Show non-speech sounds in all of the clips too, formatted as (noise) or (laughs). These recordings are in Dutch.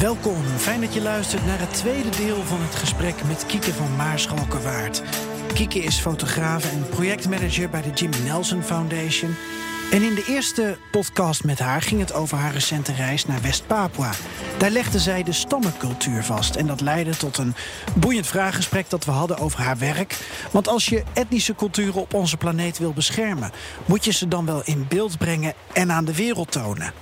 Welkom, fijn dat je luistert naar het tweede deel van het gesprek met Kieke van Maarschalkerwaard. Kieke is fotograaf en projectmanager bij de Jimmy Nelson Foundation. En in de eerste podcast met haar ging het over haar recente reis naar West-Papua. Daar legde zij de stammencultuur vast. En dat leidde tot een boeiend vraaggesprek dat we hadden over haar werk. Want als je etnische culturen op onze planeet wil beschermen, moet je ze dan wel in beeld brengen en aan de wereld tonen.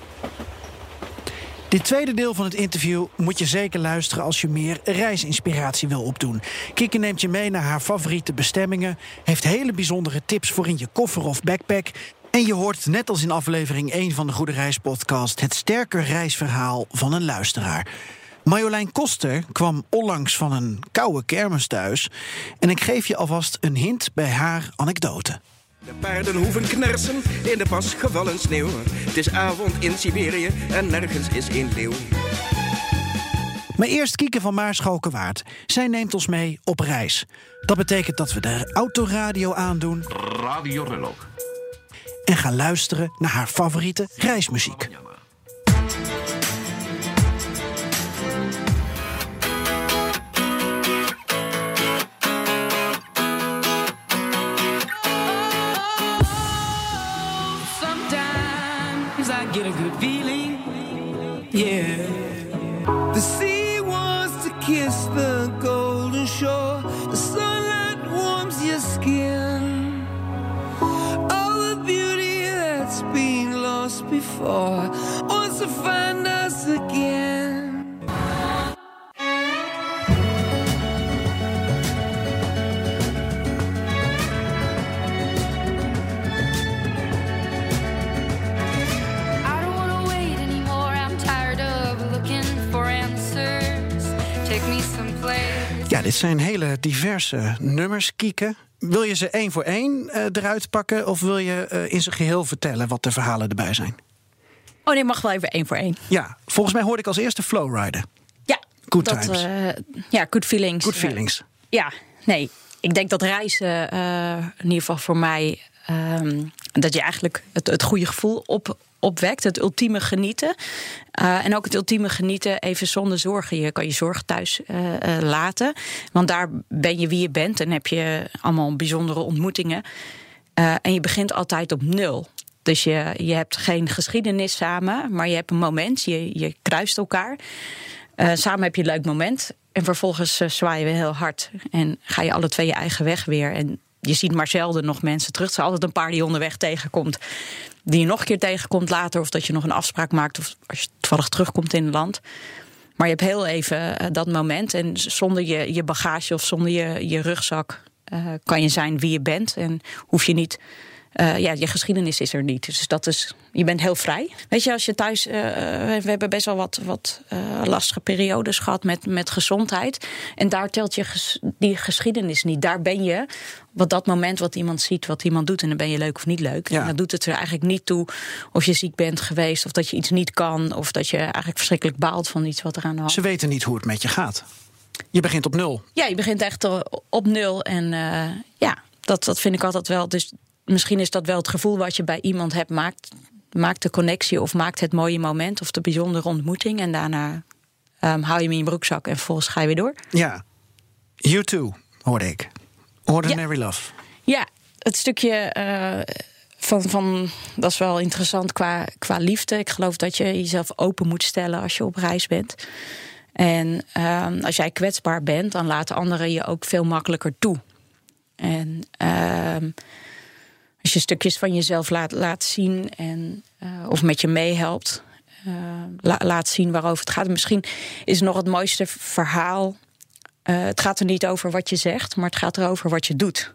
Dit tweede deel van het interview moet je zeker luisteren als je meer reisinspiratie wil opdoen. Kikke neemt je mee naar haar favoriete bestemmingen, heeft hele bijzondere tips voor in je koffer of backpack. En je hoort, net als in aflevering 1 van de Goede Reis podcast, het sterke reisverhaal van een luisteraar. Marjolein Koster kwam onlangs van een koude kermis thuis. En ik geef je alvast een hint bij haar anekdote. De paarden hoeven knersen in de pas gevallen sneeuw. Het is avond in Siberië en nergens is een leeuw. Maar eerst Kieke van Maarschalkenwaard. Zij neemt ons mee op reis. Dat betekent dat we de autoradio aandoen Radio Rello. en gaan luisteren naar haar favoriete reismuziek. A good feeling. Yeah. Ja, dit zijn hele diverse nummers, Kieke. Wil je ze één voor één eh, eruit pakken... of wil je eh, in zijn geheel vertellen wat de verhalen erbij zijn? Oh nee, mag wel even één voor één. Ja, volgens mij hoorde ik als eerste Flowrider. Ja, Good dat, times. eh, ja, good feelings. Good feelings. ja, nee. Ik denk dat reizen, in ieder geval voor mij, ehm, dat je eigenlijk het, het goede gevoel op, opwekt. Het ultieme genieten. Eh, en ook het ultieme genieten even zonder zorgen. Je kan je zorgen thuis eh, eh, laten. Want daar ben je wie je bent en heb je allemaal bijzondere ontmoetingen. En je begint altijd op nul. Dus je, je hebt geen geschiedenis samen, maar je hebt een moment. Je, je kruist elkaar. Samen heb je een leuk moment. En vervolgens zwaaien we heel hard. En ga je alle twee je eigen weg weer. En je ziet maar zelden nog mensen terug. Er zijn altijd een paar die je onderweg tegenkomt. Die je nog een keer tegenkomt later. Of dat je nog een afspraak maakt. Of als je toevallig terugkomt in het land. Maar je hebt heel even eh, dat moment. En zonder je, je bagage of zonder je, je rugzak eh, kan je zijn wie je bent. En hoef je niet. Eh, ja, je geschiedenis is er niet. Dus dat is. Je bent heel vrij. Weet je, als je thuis. eh, we hebben best wel wat, wat eh, lastige periodes gehad met, met gezondheid. En daar telt je ges- die geschiedenis niet. Daar ben je. Wat dat moment wat iemand ziet, wat iemand doet. En dan ben je leuk of niet leuk. Ja. En dan doet het er eigenlijk niet toe of je ziek bent geweest. Of dat je iets niet kan. Of dat je eigenlijk verschrikkelijk baalt van iets wat er aan de hand Ze weten niet hoe het met je gaat. Je begint op nul. ja, je begint echt eh, op nul. En eh, ja, dat, dat vind ik altijd wel. Dus misschien is dat wel het gevoel wat je bij iemand hebt. Maakt, maakt de connectie of maakt het mooie moment of de bijzondere ontmoeting. En daarna ehm, hou je hem in je broekzak en vervolgens ga je weer door. Ja. You too, hoorde ik. Ordinary Love. Ja, het stukje eh, van, van. Dat is wel interessant qua, qua liefde. Ik geloof dat je jezelf open moet stellen als je op reis bent. En ehm, als jij kwetsbaar bent, dan laten anderen je ook veel makkelijker toe. En ehm, als je stukjes van jezelf laat, laat zien en, eh, of met je meehelpt, eh, la- laat zien waarover het gaat. Misschien is nog het mooiste verhaal. eh, het gaat er niet over wat je zegt, maar het gaat erover wat je doet.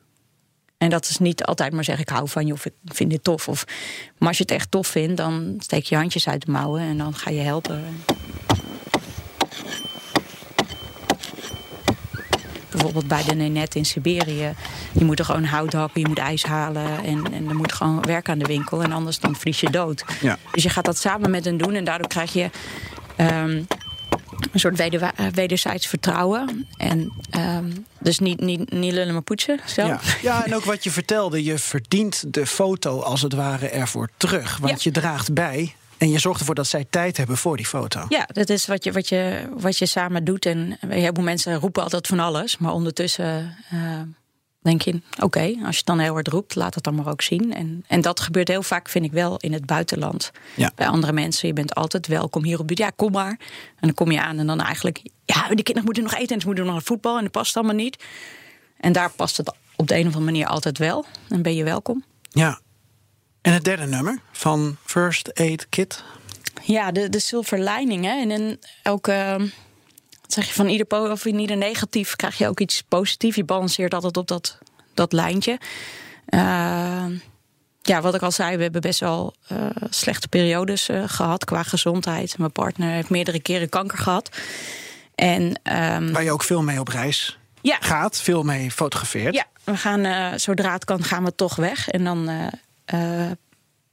En dat is niet altijd maar zeggen: ik hou van je of ik vind dit tof. Of, maar als je het echt tof vindt, dan steek je handjes uit de mouwen en dan ga je helpen. Bijvoorbeeld bij de Nenet in Siberië. Je moet er gewoon hout hakken, je moet ijs halen. En, en er moet gewoon werk aan de winkel. En anders dan vries je dood. Ja. Dus je gaat dat samen met hen doen. En daardoor krijg je ehm, een soort weder, eh, wederzijds vertrouwen. En ehm, dus niet, niet, niet lullen maar poetsen. Zo. Ja. ja, en ook wat je vertelde, je verdient de foto als het ware ervoor terug. Want Ja. je draagt bij en je zorgt ervoor dat zij tijd hebben voor die foto. Ja, dat is wat je, wat je, wat je samen doet. En een heleboel mensen roepen altijd van alles. Maar ondertussen eh, denk je, oké, als je het dan heel hard roept, laat het dan maar ook zien. En, en dat gebeurt heel vaak, vind ik wel, in het buitenland. Ja. Bij andere mensen, je bent altijd welkom hier op de... Ja, kom maar. En dan kom je aan en dan eigenlijk... Ja, die kinderen moeten nog eten en ze moeten nog naar voetbal... en dat past allemaal niet. En daar past het op de een of andere manier altijd wel. Dan ben je welkom. Ja. En het derde nummer van First Aid Kit. Ja, de, de silver lining. Hè? En in elke, wat zeg je, van ieder, po- of in ieder negatief krijg je ook iets positiefs. Je balanceert altijd op dat, dat lijntje. Eh, ja, wat ik al zei, we hebben best wel eh, slechte periodes eh, gehad qua gezondheid. Mijn partner heeft meerdere keren kanker gehad. En ehm, Waar je ook veel mee op reis ja, gaat, veel mee fotografeert. ja, we gaan, zodra het kan, gaan we toch weg. En dan, eh,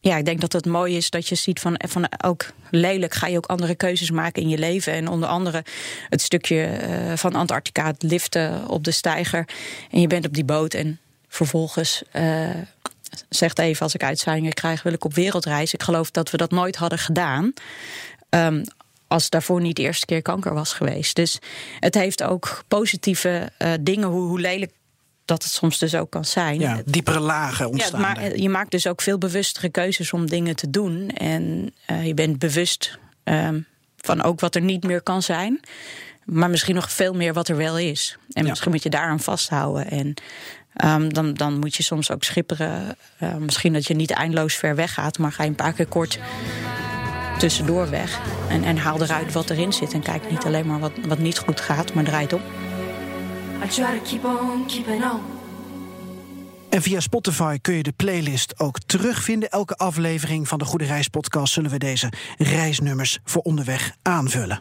ja, ik denk dat het mooi is dat je ziet van, van ook lelijk ga je ook andere keuzes maken in je leven. En onder andere het stukje eh, van Antarctica, het liften op de steiger. En je bent op die boot en vervolgens eh, zegt even als ik uitzendingen krijg, wil ik op wereldreis. Ik geloof dat we dat nooit hadden gedaan. Ehm, als daarvoor niet de eerste keer kanker was geweest. Dus het heeft ook positieve dingen, hoe, hoe lelijk dat het soms dus ook kan zijn. Ja, diepere lagen Ja, ontstaan. maar er. je maakt dus ook veel bewustere keuzes om dingen te doen. En eh, je bent bewust ehm, van ook wat er niet meer kan zijn. Maar misschien nog veel meer wat er wel is. En Ja. misschien moet je daaraan vasthouden. En ehm, dan, dan moet je soms ook schipperen. Eh, misschien dat je niet eindeloos ver weg gaat, maar ga je een paar keer kort tussendoor weg. En, en haal eruit wat erin zit. En kijk niet alleen maar wat, wat niet goed gaat, maar draait om. I try to keep on keeping on. En via Spotify kun je de playlist ook terugvinden. Elke aflevering van de Goede Reis podcast zullen we deze reisnummers voor onderweg aanvullen.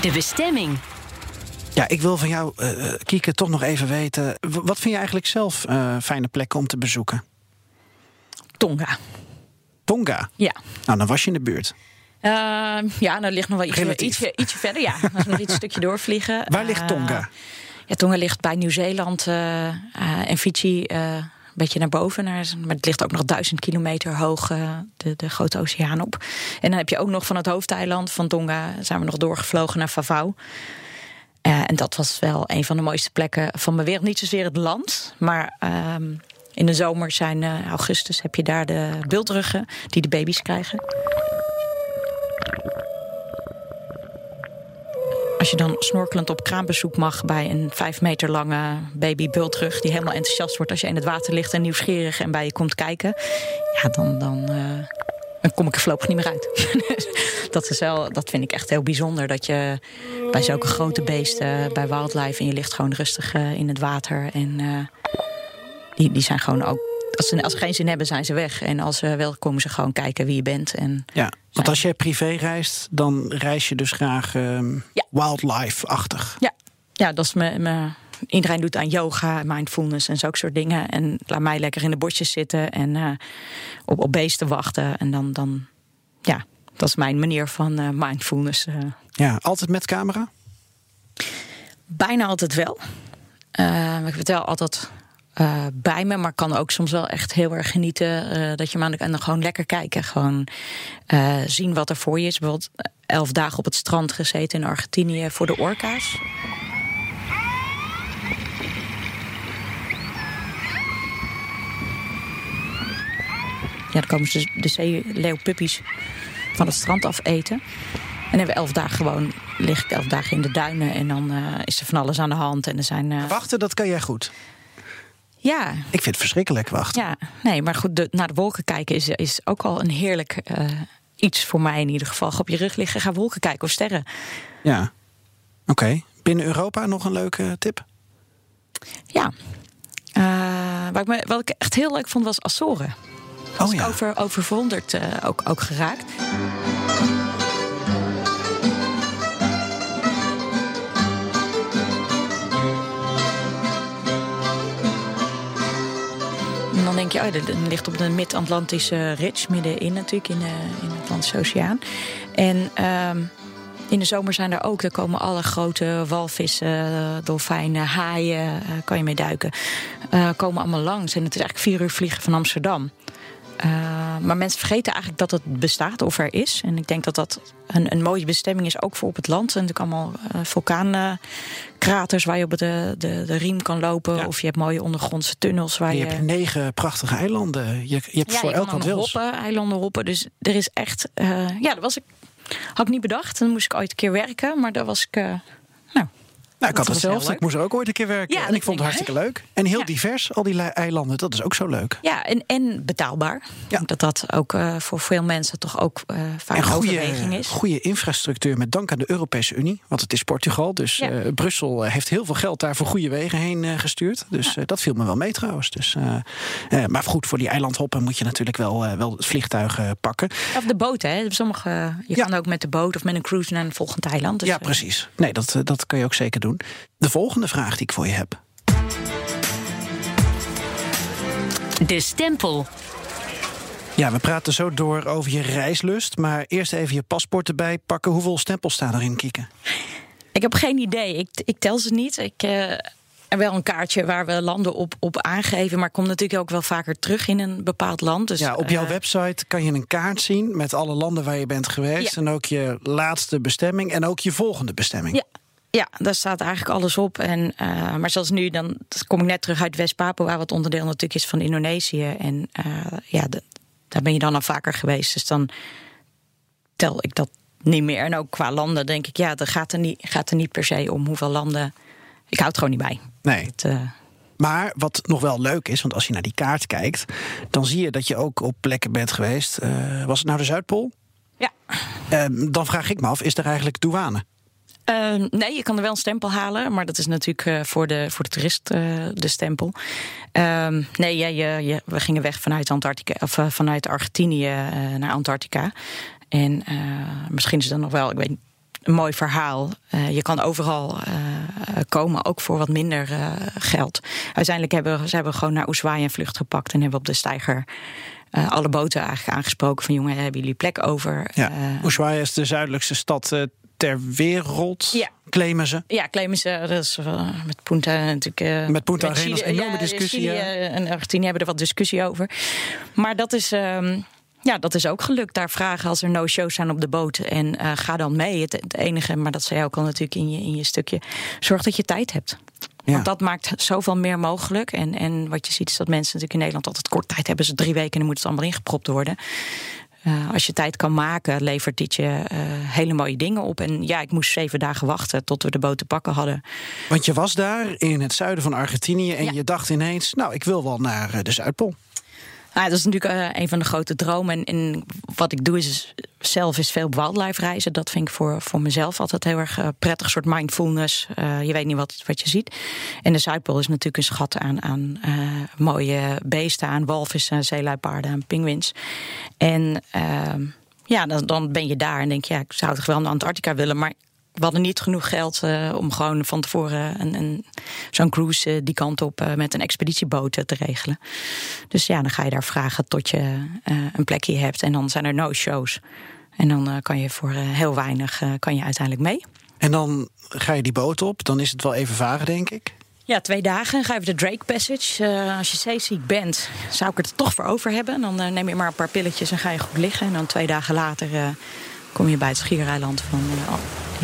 De bestemming. Ja, ik wil van jou, eh, eh, Kieke, toch nog even weten. Wat vind je eigenlijk zelf eh, fijne plekken om te bezoeken? Tonga. Tonga. Ja. Nou, dan was je in de buurt. Uh, ja, dat ligt nog wel ietsje, Relatief. ietsje, ietsje verder. Ja, als we nog iets (laughs) stukje doorvliegen. Waar ligt Eh, Tonga? ja, Tonga ligt bij Nieuw-Zeeland eh, eh, en Fiji een beetje naar boven. Naar, maar het ligt ook nog duizend kilometer hoog de, de grote oceaan op. En dan heb je ook nog van het hoofdeiland van Tonga... zijn we nog doorgevlogen naar Favau. En dat was wel een van de mooiste plekken van mijn wereld. Niet zozeer het land, maar... ehm, in de zomer zijn augustus heb je daar de bultruggen die de baby's krijgen. Als je dan snorkelend op kraanbezoek mag bij een vijf meter lange baby bultrug... die helemaal enthousiast wordt als je in het water ligt en nieuwsgierig en bij je komt kijken... ja, dan, dan, eh, dan kom ik er voorlopig niet meer uit. (laughs) dat, is wel, dat vind ik echt heel bijzonder. Dat je bij zulke grote beesten, bij wildlife... en je ligt gewoon rustig eh, in het water. En eh, die, die zijn gewoon ook... Als ze, als ze geen zin hebben, zijn ze weg. En als ze wel, komen ze gewoon kijken wie je bent. En Ja, want als jij privé reist, dan reis je dus graag ehm, Ja. wildlife-achtig. Ja, ja dat is me, me, iedereen doet aan yoga, mindfulness en zulke soort dingen. En laat mij lekker in de bosjes zitten en eh, op, op beesten wachten. En dan, dan, ja, dat is mijn manier van eh, mindfulness. eh. Ja, altijd met camera? bijna altijd wel. Ik vertel altijd eh, bij me, maar kan ook soms wel echt heel erg genieten eh, dat je maar en dan gewoon lekker kijken. Gewoon eh, zien wat er voor je is. Bijvoorbeeld elf dagen op het strand gezeten in Argentinië voor de orka's. Ja, dan komen ze de zeeleeuwpuppies van het strand af eten. En hebben elf dagen gewoon, lig ik elf dagen in de duinen. En dan is er van alles aan de hand. En er zijn. Wachten, dat kan jij goed. Ja, Ik vind het verschrikkelijk wachten. ja, nee, maar goed, de, naar de wolken kijken is, is ook al een heerlijk eh, iets voor mij in ieder geval. Ga op je rug liggen, ga wolken kijken of sterren. Ja. Oké. Binnen Europa nog een leuke tip? Ja. Eh, waar ik me, wat ik echt heel leuk vond was Azores. Oh ja. Over, over verwonderd eh, ook, ook geraakt. Denk je, oh, dat ligt op de Mid-Atlantische Ridge, middenin natuurlijk, in de, in de Atlantische Oceaan. En ehm, in de zomer zijn er ook, er komen alle grote walvissen, dolfijnen, haaien, eh, kan je mee duiken, eh, komen allemaal langs. En het is eigenlijk vier uur vliegen van Amsterdam. Uh, maar mensen vergeten eigenlijk dat het bestaat of er is. En ik denk dat dat een, een mooie bestemming is, ook voor op het land. En natuurlijk allemaal uh, vulkaankraters waar je op de, de, de riem kan lopen. Ja. of je hebt mooie ondergrondse tunnels waar Je je... hebt negen prachtige eilanden. Je, je hebt ja, voor elk wils. hoppen, eilanden hoppen. Dus er is echt... eh, ja, dat was ik... Had ik niet bedacht. Dan moest ik ooit een keer werken. Maar daar was ik... eh, nou, ik had hetzelfde. Ik moest er ook ooit een keer werken. Ja, en ik vond het hartstikke leuk. En heel Ja. divers, al die eilanden. Dat is ook zo leuk. ja, en, en betaalbaar. Ik denk dat dat ook eh, voor veel mensen toch ook eh vaak En een overweging is. goede infrastructuur met dank aan de Europese Unie. Want het is Portugal. Dus Ja. eh, Brussel heeft heel veel geld daar voor goede wegen heen gestuurd. Dus dat viel me wel mee trouwens. Dus, maar goed, voor die eilandhoppen moet je natuurlijk wel, wel het vliegtuig pakken. Of de boot, hè? Sommige, je Ja. kan ook met de boot of met een cruise naar een volgend eiland. Dus, ja, precies. Nee, dat, dat kan je ook zeker doen. De volgende vraag die ik voor je heb. De stempel. Ja, we praten zo door over je reislust. Maar eerst even je paspoort erbij pakken. Hoeveel stempels staan erin, Kieken? Ik heb geen idee. Ik, ik tel ze niet. Ik eh, heb wel een kaartje waar we landen op, op aangeven. Maar ik kom natuurlijk ook wel vaker terug in een bepaald land. Dus, ja, op jouw eh, website kan je een kaart zien met alle landen waar je bent geweest. Ja. En ook je laatste bestemming en ook je volgende bestemming. Ja. Ja, daar staat eigenlijk alles op. En, eh, maar zoals nu, dan kom ik net terug uit West-Papua, wat onderdeel natuurlijk is van Indonesië. En eh, ja, de- daar ben je dan al vaker geweest. Dus dan tel ik dat niet meer. En ook qua landen denk ik, ja, dat gaat er niet, gaat er niet per se om hoeveel landen. Ik hou het gewoon niet bij. Nee. Het, eh, Maar wat nog wel leuk is, want als je naar die kaart kijkt, dan zie je dat je ook op plekken bent geweest. Was het nou de Zuidpool? ja. Eh, dan vraag ik me af, is er eigenlijk douane? Eh, nee, je kan er wel een stempel halen, maar dat is natuurlijk eh, voor, de, voor de toerist eh, de stempel. Ehm, nee, ja, je, je- we gingen weg vanuit, Antarctica, of, eh, vanuit Argentinië naar Antarctica. En misschien is dat nog wel, ik weet een mooi verhaal. Je kan overal komen, ook voor wat minder geld. Uiteindelijk hebben we- ze hebben gewoon naar Ushuaia een vlucht gepakt en hebben op de steiger alle boten eigenlijk aangesproken van jongen, hebben jullie plek over? Ja. Ushuaia is de zuidelijkste stad ter wereld, Ja. claimen ze. Ja, claimen ze. Dat is wel met Punta natuurlijk. eh, Met Punta Arenas enorme ja, discussie, Chili, eh, en Argentinië hebben er wat discussie over. Maar dat is. ehm, ja, dat is ook gelukt. Daar vragen als er no-shows zijn op de boot. En ga dan mee. Het, het enige, maar dat zei je ook al natuurlijk in je, in je stukje. Zorg dat je tijd hebt. Ja. Want dat maakt zoveel meer mogelijk. En, en wat je ziet is dat mensen natuurlijk in Nederland altijd kort tijd hebben. Ze drie weken en dan moet het allemaal ingepropt worden. Als je tijd kan maken, levert dit je eh, hele mooie dingen op. En ja, ik moest zeven dagen wachten tot we de boot te pakken hadden. Want je was daar in het zuiden van Argentinië en Ja. je dacht ineens, nou, ik wil wel naar eh, de Zuidpool. Nou, dat is natuurlijk eh, een van de grote dromen. En, en wat ik doe is zelf is veel wildlife reizen. Dat vind ik voor, voor mezelf altijd heel erg eh, prettig. soort mindfulness. Eh, je weet niet wat, wat je ziet. En de Zuidpool is natuurlijk een schat aan, aan mooie beesten. Aan walvissen, zeeluipaarden en pinguïns. En ehm, ja, dan, dan ben je daar en denk je... Ja, ik zou toch wel naar Antarctica willen, maar... We hadden niet genoeg geld eh, om gewoon van tevoren een, een, zo'n cruise eh, die kant op eh, met een expeditieboot te regelen. Dus ja, dan ga je daar vragen tot je een plekje hebt. En dan zijn er no-shows. En dan kan je voor heel weinig kan je uiteindelijk mee. En dan ga je die boot op, dan is het wel even varen, denk ik. Ja, twee dagen. Ga je de Drake Passage. Als je zeeziek bent, zou ik het er toch voor over hebben. Dan neem je maar een paar pilletjes en ga je goed liggen. En dan twee dagen later kom je bij het schiereiland van eh,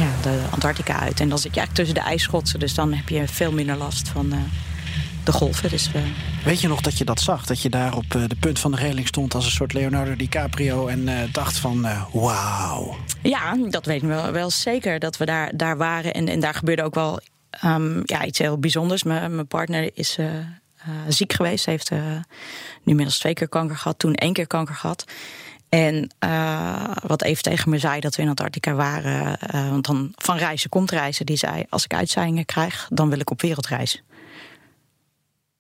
ja, de Antarctica uit. En dan zit je eigenlijk tussen de ijsschotsen. Dus dan heb je veel minder last van eh, de golven. Dus eh, Weet je nog dat je dat zag? Dat je daar op de punt van de reling stond als een soort Leonardo DiCaprio en dacht van wauw. Ja, dat weten we wel, wel zeker dat we daar, daar waren. En, en daar gebeurde ook wel ehm, ja, iets heel bijzonders. Mijn, partner is ziek geweest. Ze heeft nu inmiddels twee keer kanker gehad. Toen één keer kanker gehad. En eh, wat even tegen me zei dat we in Antarctica waren. eh, want dan van reizen komt reizen. Die zei: Als ik uitzaaiingen krijg, dan wil ik op wereldreis.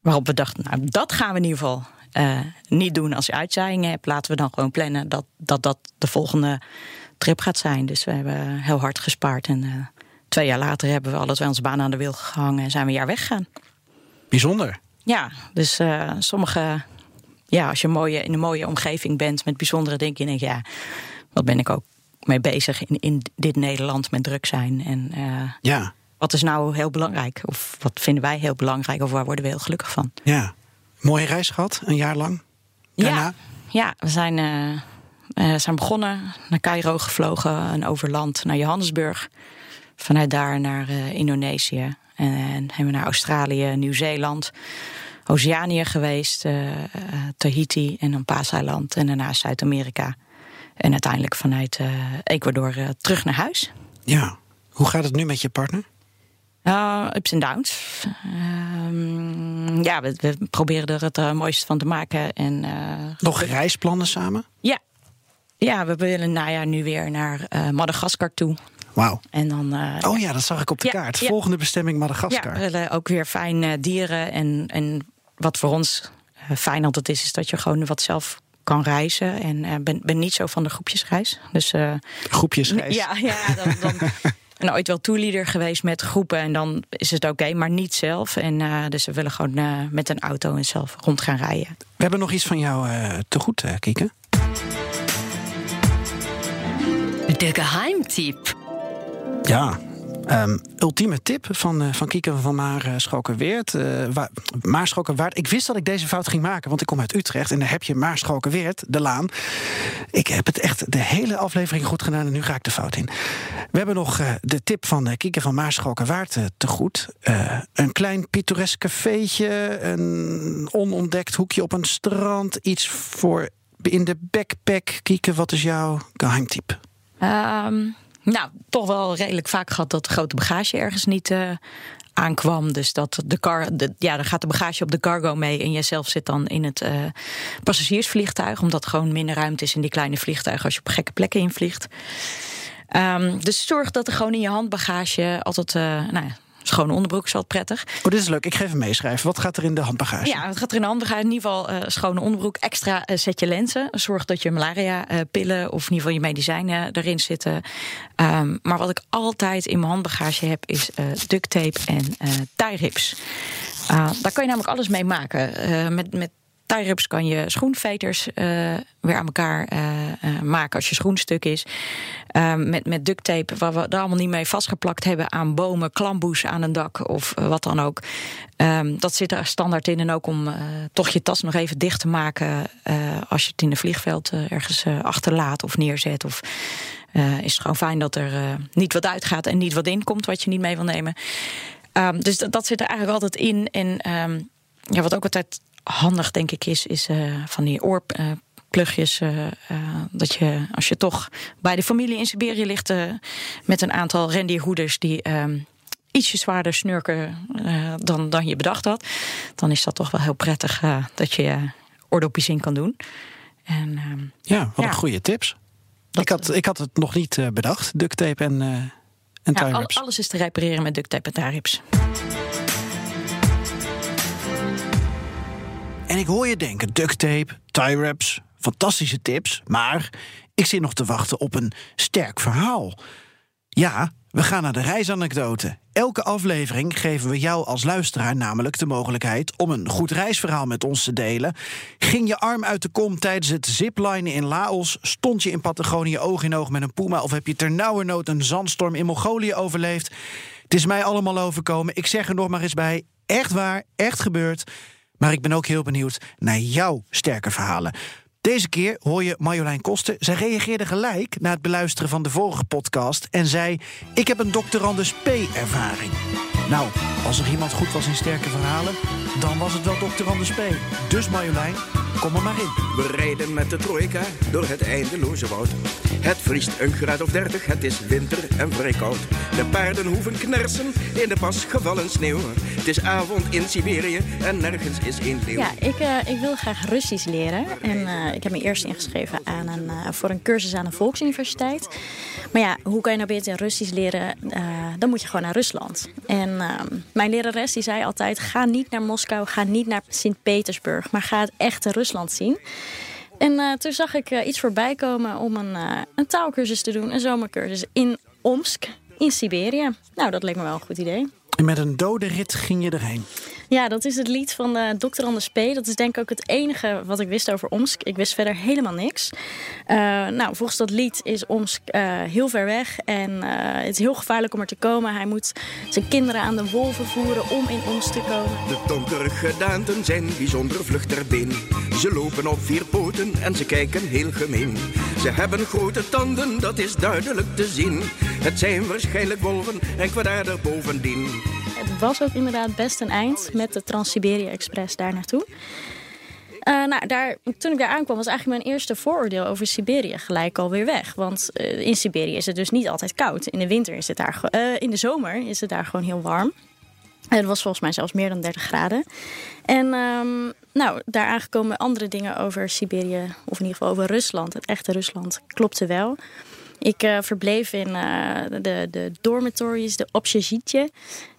Waarop we dachten: Nou, dat gaan we in ieder geval eh, niet doen als je uitzaaiingen hebt. Laten we dan gewoon plannen dat dat, dat de volgende trip gaat zijn. Dus we hebben heel hard gespaard. En twee jaar later hebben we alle twee onze baan aan de wil gehangen en zijn we een jaar weggegaan. Bijzonder. Ja, dus sommige ja, als je mooie, in een mooie omgeving bent met bijzondere dingen, denk je, ja, wat ben ik ook mee bezig in, in dit Nederland met druk zijn. En uh, ja. wat is nou heel belangrijk? Of wat vinden wij heel belangrijk? Of waar worden we heel gelukkig van? Ja. Mooie reis gehad, een jaar lang? Daarna? Ja, ja we zijn, uh, zijn begonnen, naar Cairo gevlogen en over land naar Johannesburg. Vanuit daar naar uh, Indonesië. En, en hebben we naar Australië, Nieuw-Zeeland, Oceanië geweest, uh, Tahiti en dan Paaseiland en daarna Zuid-Amerika. En uiteindelijk vanuit uh, Ecuador terug naar huis. Ja, hoe gaat het nu met je partner? Uh, ups en downs. Uh, ja, we, we, proberen er het mooiste van te maken. En, Nog reisplannen samen? Ja. Ja, we willen najaar nu weer naar Madagaskar toe. Wauw. En dan. oh ja, dat zag ik op de ja, kaart. Ja. Volgende bestemming Madagaskar. Ja, we willen ook weer fijn dieren. En, en wat voor ons fijn altijd is, is dat je gewoon wat zelf kan reizen. En uh, ben, ben niet zo van de groepjesreis. Dus, uh, groepjesreis? Ja, ja dan, dan (laughs) ben ooit wel toeleader geweest met groepen. En dan is het oké, okay, maar niet zelf. En uh, dus we willen gewoon met een auto en zelf rond gaan rijden. We hebben nog iets van jou te goed, Kieke. De geheimtip. Ja, Um, ultieme tip van, uh, van Kieke van Maar uh, Schalkerweert. Uh. Ik wist dat ik deze fout ging maken, want ik kom uit Utrecht en daar heb je Maarschalkerweert, de laan. Ik heb het echt de hele aflevering goed gedaan en nu ga ik de fout in. We hebben nog uh, de tip van Kieke van Maarschalkerwaard te goed. een klein pittoresk cafeetje, een onontdekt hoekje op een strand, iets voor in de backpack. Kieke, wat is jouw geheimtip? Um... Nou, toch wel redelijk vaak gehad dat de grote bagage ergens niet uh, aankwam. Dus dat de car, de, ja, dan gaat de bagage op de cargo mee en jijzelf zit dan in het uh, passagiersvliegtuig. Omdat gewoon minder ruimte is in die kleine vliegtuigen als je op gekke plekken invliegt. Um, dus zorg dat er gewoon in je handbagage altijd uh, nou, schone onderbroek is altijd prettig. Oh, dit is leuk. Ik ga even meeschrijven. Wat gaat er in de handbagage? Ja, wat gaat er in de handbagage? In ieder geval uh, schone onderbroek, extra uh, setje lenzen. Zorg dat je malaria-pillen uh, of in ieder geval je medicijnen erin zitten. Um, maar wat ik altijd in mijn handbagage heb is duct tape en tie-rips. Uh, daar kan je namelijk alles mee maken. Met, met tie-rips kan je schoenveters uh, weer aan elkaar uh, uh, maken als je schoen stuk is. met, met duct tape, waar we er allemaal niet mee vastgeplakt hebben aan bomen, klamboes aan een dak of wat dan ook. Um, dat zit er standaard in. En ook om toch je tas nog even dicht te maken als je het in een vliegveld ergens achterlaat of neerzet. Of is het gewoon fijn dat er niet wat uitgaat en niet wat inkomt wat je niet mee wil nemen. Um, dus dat, zit er eigenlijk altijd in. En ja, wat ook altijd handig, denk ik, is, is uh, van die oorplugjes. Uh, uh, dat je, als je toch bij de familie in Siberië ligt met een aantal rendierhoeders die um, ietsje zwaarder snurken dan, dan je bedacht had, dan is dat toch wel heel prettig dat je oordopjes in kan doen. En, um, ja, wat ja. een goede tips. Dat, ik, had, ik had het nog niet bedacht, duct tape en, en ja, al, alles is te repareren met duct tape en tie-rips. En ik hoor je denken, duct tape, tie wraps, fantastische tips. Maar ik zit nog te wachten op een sterk verhaal. Ja, we gaan naar de reisanekdote. Elke aflevering geven we jou als luisteraar namelijk de mogelijkheid om een goed reisverhaal met ons te delen. Ging je arm uit de kom tijdens het ziplinen in Laos? Stond je in Patagonië oog in oog met een puma? Of heb je ternauwernood een zandstorm in Mongolië overleefd? Het is mij allemaal overkomen. Ik zeg er nog maar eens bij. Echt waar, echt gebeurd. Maar ik ben ook heel benieuwd naar jouw sterke verhalen. Deze keer hoor je Marjolein Koster. Zij reageerde gelijk na het beluisteren van de vorige podcast en zei: Ik heb een doctorandus P-ervaring. Nou, als er iemand goed was in sterke verhalen, dan was het wel doctorandus P. Dus Marjolein, kom er maar in. We rijden met de trojka door het eindeloze woud. Het vriest een graad of dertig, het is winter en vrij koud. De paarden hoeven knersen in de pas gevallen sneeuw. Het is avond in Siberië en nergens is één leeuw. Ja, ik, uh, ik wil graag Russisch leren. En uh, ik heb me eerst ingeschreven aan een, uh, voor een cursus aan de Volksuniversiteit. Maar ja, hoe kan je nou beter Russisch leren? dan moet je gewoon naar Rusland. En mijn lerares die zei altijd, ga niet naar Moskou, ga niet naar Sint-Petersburg. Maar ga het echte Rusland zien. En uh, toen zag ik uh, iets voorbij komen om een, uh, een taalkursus te doen. Een zomercursus in Omsk, in Siberië. Nou, dat leek me wel een goed idee. En met een dode rit ging je erheen? Ja, dat is het lied van uh, Dr. Anders P. Dat is denk ik ook het enige wat ik wist over Omsk. Ik wist verder helemaal niks. Uh, nou, volgens dat lied is Omsk uh, heel ver weg. En het is heel gevaarlijk om er te komen. Hij moet zijn kinderen aan de wolven voeren om in Omsk te komen. De donkere gedaanten zijn bijzonder vlug ter. Ze lopen op vier poten en ze kijken heel gemeen. Ze hebben grote tanden, dat is duidelijk te zien. Het zijn waarschijnlijk wolven en kwaadaardig bovendien. Het was ook inderdaad best een eind met de Trans-Siberië Express daar naartoe. Uh, nou, daar, toen ik daar aankwam was eigenlijk mijn eerste vooroordeel over Siberië gelijk alweer weg. Want uh, in Siberië is het dus niet altijd koud. In de winter is het daar, uh, in de zomer is het daar gewoon heel warm. Het was volgens mij zelfs meer dan 30 graden. En um, nou, daar aangekomen andere dingen over Siberië, of in ieder geval over Rusland, het echte Rusland, klopte wel. Ik uh, verbleef in eh, de, de dormitories, de opsjezietje.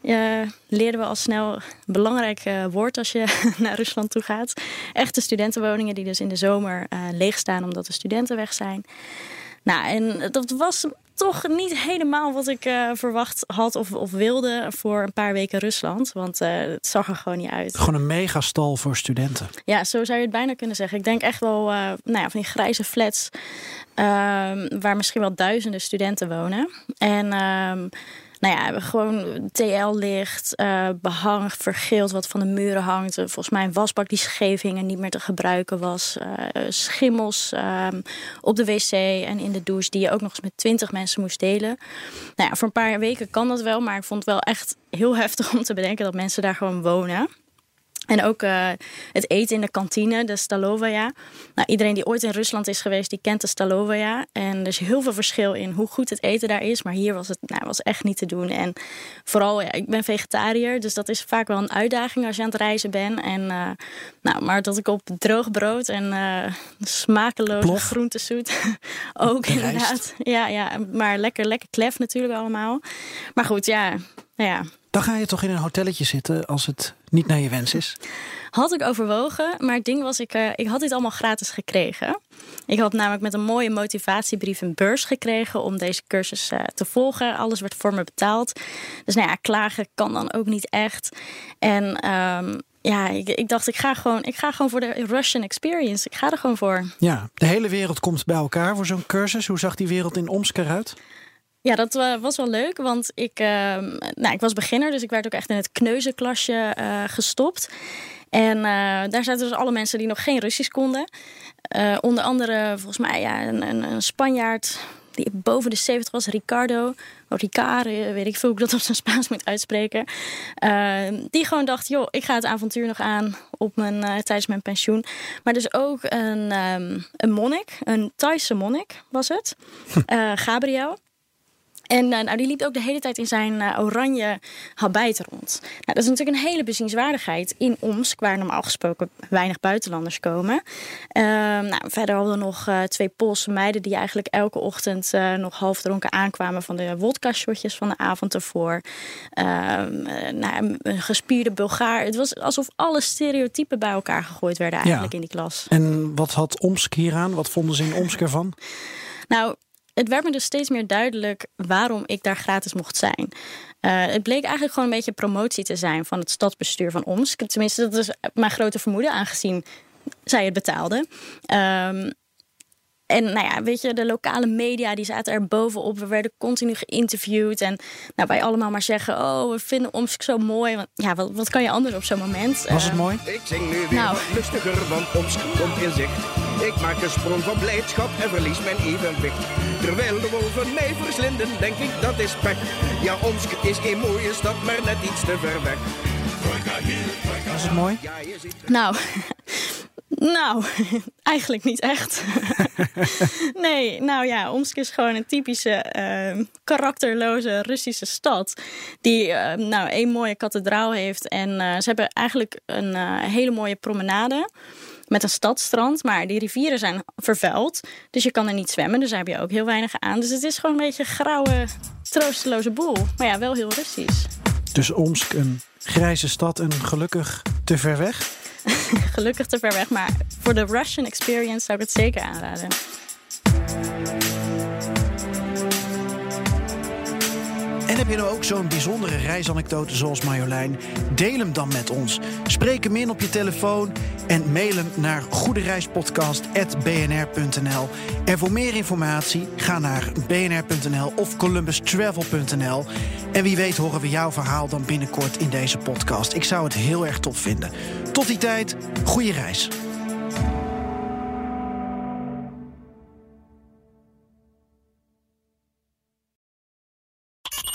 Uh, eh, leerden we al snel een belangrijk woord als je (laughs) naar Rusland toe gaat. Echte studentenwoningen die dus in de zomer leegstaan omdat de studenten weg zijn. Nou, en dat was toch niet helemaal wat ik uh, verwacht had of, of, wilde voor een paar weken Rusland. Want uh, het zag er gewoon niet uit. Gewoon een megastal voor studenten. Ja, zo zou je het bijna kunnen zeggen. Ik denk echt wel uh, nou ja, van die grijze flats ehm, waar misschien wel duizenden studenten wonen. En... Nou ja, gewoon TL-licht, uh, behang vergeeld wat van de muren hangt. Volgens mij een wasbak die scheef hing en niet meer te gebruiken was. Uh, schimmels uh, op de wc en in de douche die je ook nog eens met twintig mensen moest delen. Nou ja, voor een paar weken kan dat wel, maar ik vond het wel echt heel (laughs) heftig om te bedenken dat mensen daar gewoon wonen. En ook uh, het eten in de kantine, de Stalovaya. Nou, iedereen die ooit in Rusland is geweest, die kent de Stalovaya. En er is heel veel verschil in hoe goed het eten daar is. Maar hier was het nou, was echt niet te doen. En vooral, ja, ik ben vegetariër, dus dat is vaak wel een uitdaging als je aan het reizen bent. En, uh, nou, maar dat ik op droog brood en uh, smakeloze groentesoet (laughs) ook inderdaad. Ja, ja, maar lekker, lekker klef natuurlijk allemaal. Maar goed, ja, nou ja, dan ga je toch in een hotelletje zitten als het niet naar je wens is? Had ik overwogen, maar het ding was, ik, uh, ik had dit allemaal gratis gekregen. Ik had namelijk met een mooie motivatiebrief een beurs gekregen om deze cursus uh, te volgen. Alles werd voor me betaald. Dus nou ja, klagen kan dan ook niet echt. En um, ja, ik, ik, dacht, ik ga, gewoon, ik ga gewoon voor de Russian experience. Ik ga er gewoon voor. Ja, de hele wereld komt bij elkaar voor zo'n cursus. Hoe zag die wereld in Omsk eruit? Ja, dat was wel leuk, want ik, uh, nou, ik was beginner, dus ik werd ook echt in het kneuzenklasje uh, gestopt. En uh, daar zaten dus alle mensen die nog geen Russisch konden. Onder andere, volgens mij, ja, een, een, een, Spanjaard die boven de 70 was, Ricardo. Of Ricard, weet ik veel hoe ik dat op zijn Spaans moet uitspreken. die gewoon dacht, joh, ik ga het avontuur nog aan op mijn, tijdens mijn pensioen. Maar dus ook een, um, een monnik, een Thaise monnik was het. (laughs) Gabriel. En uh, nou, die liep ook de hele tijd in zijn uh, oranje habijt rond. Nou, dat is natuurlijk een hele bezienswaardigheid in Omsk, waar normaal gesproken weinig buitenlanders komen. Uh, nou, verder hadden we nog uh, twee Poolse meiden die eigenlijk elke ochtend nog half dronken aankwamen van de wodka-shotjes van de avond ervoor. Ehm, nou, een gespierde Bulgaar. Het was alsof alle stereotypen bij elkaar gegooid werden eigenlijk in die klas. En wat had Omsk hieraan? Wat vonden ze in Omsk ervan? Nou, het werd me dus steeds meer duidelijk waarom ik daar gratis mocht zijn. Uh, het bleek eigenlijk gewoon een beetje promotie te zijn van het stadsbestuur van Omsk. Tenminste, dat is mijn grote vermoeden, aangezien zij het betaalden. Um, en nou ja, weet je, de lokale media die zaten er bovenop. We werden continu geïnterviewd. En nou, wij allemaal maar zeggen: Oh, we vinden Omsk zo mooi. Want ja, wat, wat kan je anders op zo'n moment? Was het uh, mooi? Ik zing nu weer nou. lustiger, want Omsk komt in zicht. Ik maak een sprong van blijdschap en verlies mijn evenwicht. Terwijl de wolven mij verslinden, denk ik dat is pek. Ja, Omsk is geen mooie stad, maar net iets te ver weg. Was het mooi? Nou, (laughs) nou, (laughs) eigenlijk niet echt. (laughs) nee, nou ja, Omsk is gewoon een typische uh, karakterloze Russische stad. Die uh, nou één mooie kathedraal heeft. En uh, ze hebben eigenlijk een hele mooie promenade met een stadstrand. Maar die rivieren zijn vervuild. Dus je kan er niet zwemmen. Dus daar heb je ook heel weinig aan. Dus het is gewoon een beetje een grauwe, troosteloze boel. Maar ja, wel heel Russisch. Dus Omsk een grijze stad en gelukkig te ver weg? (laughs) gelukkig te ver weg. Maar voor de Russian experience zou ik het zeker aanraden. En heb je nou ook zo'n bijzondere reisanekdote zoals Marjolein? Deel hem dan met ons. Spreek hem in op je telefoon en mail hem naar goedereispodcast.bnr.nl. En voor meer informatie ga naar bnr.nl of columbustravel.nl. En wie weet horen we jouw verhaal dan binnenkort in deze podcast. Ik zou het heel erg tof vinden. Tot die tijd, goede reis.